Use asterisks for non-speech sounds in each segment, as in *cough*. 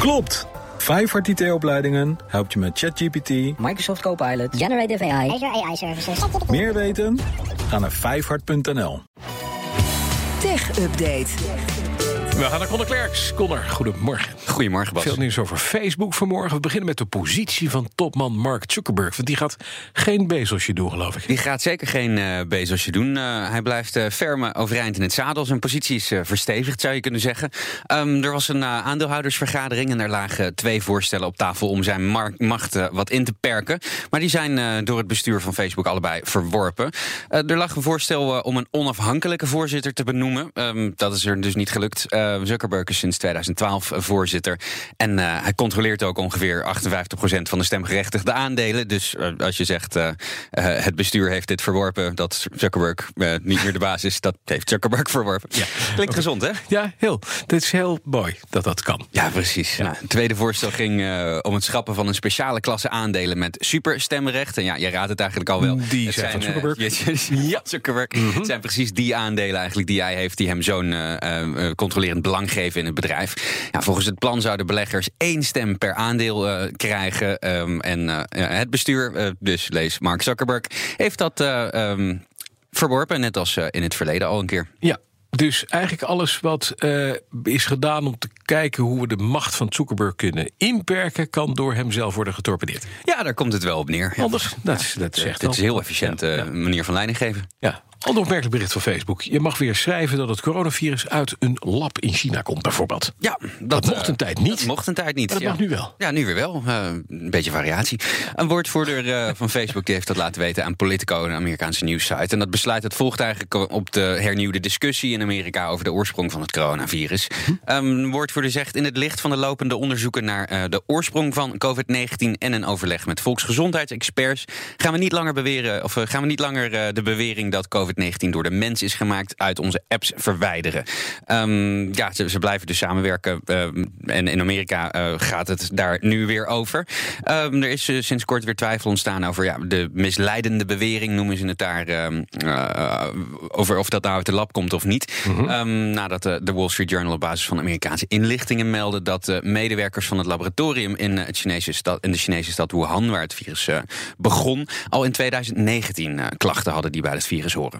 Klopt! Vijfhart IT-opleidingen helpt je met ChatGPT, Microsoft Copilot, Generative AI, Azure AI Services. Meer weten? Ga naar vijfhart.nl. Tech Update. We gaan naar Conor Klerks. Connor, goedemorgen. Goedemorgen, Bas. Veel nieuws over Facebook vanmorgen. We beginnen met de positie van topman Mark Zuckerberg. Want die gaat geen bezelsje doen, geloof ik. Die gaat zeker geen uh, bezelsje doen. Uh, hij blijft uh, ferm overeind in het zadel. Zijn positie is verstevigd, zou je kunnen zeggen. Um, er was een aandeelhoudersvergadering en daar lagen twee voorstellen op tafel om zijn macht wat in te perken. Maar die zijn door het bestuur van Facebook allebei verworpen. er lag een voorstel om een onafhankelijke voorzitter te benoemen. Um, dat is er dus niet gelukt. Zuckerberg is sinds 2012 voorzitter. En uh, hij controleert ook ongeveer 58% van de stemgerechtigde aandelen. Dus uh, als je zegt uh, het bestuur heeft dit verworpen, dat Zuckerberg niet meer de baas is, dat heeft Zuckerberg verworpen. Ja. Klinkt okay. gezond, hè? Ja, heel. Dit is heel mooi dat dat kan. Ja, precies. Ja. Nou, het tweede voorstel ging om het schrappen van een speciale klasse aandelen met superstemrecht. En ja, je raadt het eigenlijk al wel. Die het zijn Zuckerberg. *laughs* ja, Zuckerberg. Mm -hmm. Het zijn precies die aandelen eigenlijk die hij heeft, die hem zo'n controlerend belang geven in het bedrijf. Ja, volgens het plan zouden beleggers één stem per aandeel uh, krijgen. Um, en uh, het bestuur, uh, dus lees Mark Zuckerberg, heeft dat um, verworpen, net als in het verleden al een keer. Ja, dus eigenlijk alles wat uh, is gedaan om te kijken hoe we de macht van Zuckerberg kunnen inperken, kan door hem zelf worden getorpedeerd. Ja, daar komt het wel op neer. Ja. Anders, dat, is, dat zegt Dit is een heel efficiënte ja. manier van leiding geven. Ja. Ander opmerkelijk bericht van Facebook. Je mag weer schrijven dat het coronavirus uit een lab in China komt, bijvoorbeeld. Ja, dat, dat mocht een uh, tijd niet. Dat mocht een tijd niet. Maar dat ja. mag nu wel. Ja, nu weer wel. Uh, een beetje variatie. Een woordvoerder uh, van *laughs* Facebook die heeft dat laten weten aan Politico, een Amerikaanse nieuwssite. En dat besluit het volgt eigenlijk op de hernieuwde discussie in Amerika over de oorsprong van het coronavirus. Hm? Um, een woordvoerder zegt in het licht van de lopende onderzoeken naar uh, de oorsprong van COVID-19 en een overleg met volksgezondheidsexperts gaan we niet langer beweren of gaan we niet langer de bewering dat COVID-19 door de mens is gemaakt uit onze apps verwijderen. Um, ja, ze, ze, blijven dus samenwerken. Uh, en in Amerika uh, gaat het daar nu weer over. Um, er is uh, sinds kort weer twijfel ontstaan over ja, de misleidende bewering, noemen ze het daar. over of dat nou uit de lab komt of niet. Mm -hmm. um, nadat de Wall Street Journal op basis van Amerikaanse inlichtingen meldde dat medewerkers van het laboratorium in, het Chinese stad, in de Chinese stad Wuhan, waar het virus begon, al in 2019 klachten hadden die bij het virus horen.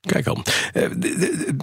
Kijk al. Uh,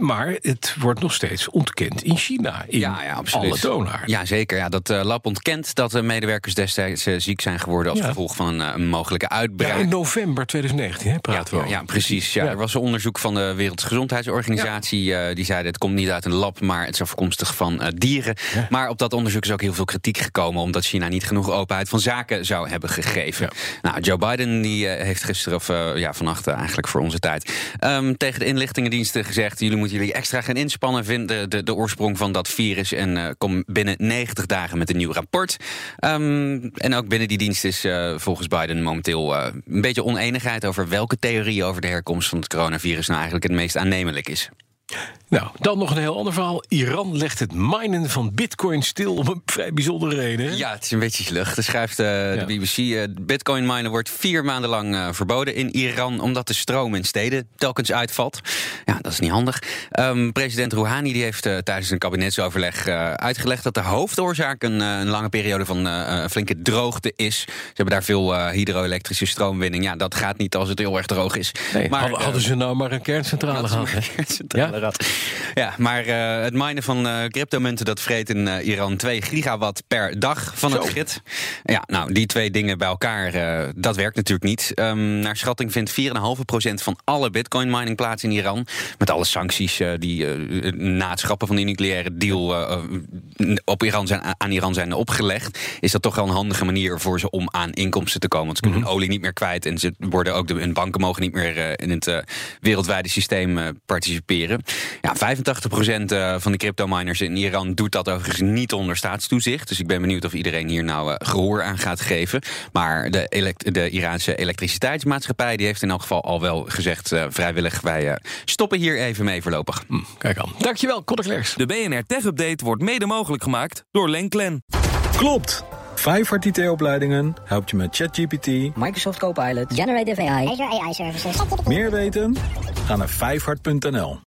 maar het wordt nog steeds ontkend in China. In ja, ja, absoluut. alle toonaarden. Ja, zeker. Ja, dat uh, lab ontkent dat de medewerkers destijds uh, ziek zijn geworden als ja. gevolg van een, mogelijke uitbraak. Ja, in november 2019 hè, praten ja, we ja, ja, precies. Ja. Er was een onderzoek van de Wereldgezondheidsorganisatie. die zei het komt niet uit een lab, maar het is afkomstig van dieren. Maar op dat onderzoek is ook heel veel kritiek gekomen... omdat China niet genoeg openheid van zaken zou hebben gegeven. Nou, Joe Biden die, heeft gisteren, of ja, vannacht eigenlijk voor onze tijd... Um, tegen de inlichtingendiensten gezegd... jullie moeten jullie extra gaan inspannen, vinden de, de oorsprong van dat virus... en uh, kom binnen 90 dagen met een nieuw rapport. Um, en ook binnen die dienst is uh, volgens Biden momenteel uh, een beetje oneenigheid... over welke theorie over de herkomst van het coronavirus... nou eigenlijk het meest aannemelijk is. Nou, dan nog een heel ander verhaal. Iran legt het minen van bitcoin stil om een vrij bijzondere reden. Hè? Ja, het is een beetje lucht. Er schrijft uh, ja. de BBC... Uh, bitcoin minen wordt vier maanden lang uh, verboden in Iran... omdat de stroom in steden telkens uitvalt. Ja, dat is niet handig. Um, president Rouhani die heeft tijdens een kabinetsoverleg uitgelegd... dat de hoofdoorzaak een, een lange periode van flinke droogte is. Ze hebben daar veel hydro-elektrische stroomwinning. Ja, dat gaat niet als het heel erg droog is. Nee, maar, hadden ze nou maar een kerncentrale gehad. Ja? Ja, maar uh, het minen van uh, cryptomunten dat vreet in uh, Iran 2 gigawatt per dag van Zo. het schip. Ja, nou, die twee dingen bij elkaar, dat werkt natuurlijk niet. Um, naar schatting vindt 4,5% van alle bitcoin mining plaats in Iran. Met alle sancties die na het schrappen van die nucleaire deal op Iran zijn, aan Iran zijn opgelegd. Is dat toch wel een handige manier voor ze om aan inkomsten te komen. Want ze kunnen hun olie niet meer kwijt en ze worden ook de, hun banken mogen niet meer in het wereldwijde systeem participeren. Ja, 85% van de crypto-miners in Iran doet dat overigens niet onder staatstoezicht. Dus ik ben benieuwd of iedereen hier nou uh, gehoor aan gaat geven. Maar de, elekt de Iraanse elektriciteitsmaatschappij die heeft in elk geval al wel gezegd uh, vrijwillig... wij uh, stoppen hier even mee voorlopig. Hm, kijk aan. Dankjewel, Conor. De BNR Tech Update wordt mede mogelijk gemaakt door Lenklen. Klopt. Vijfhart IT-opleidingen helpt je met ChatGPT, Microsoft Copilot, Generative AI, Azure AI Services. Meer weten? Ga naar vijfhart.nl.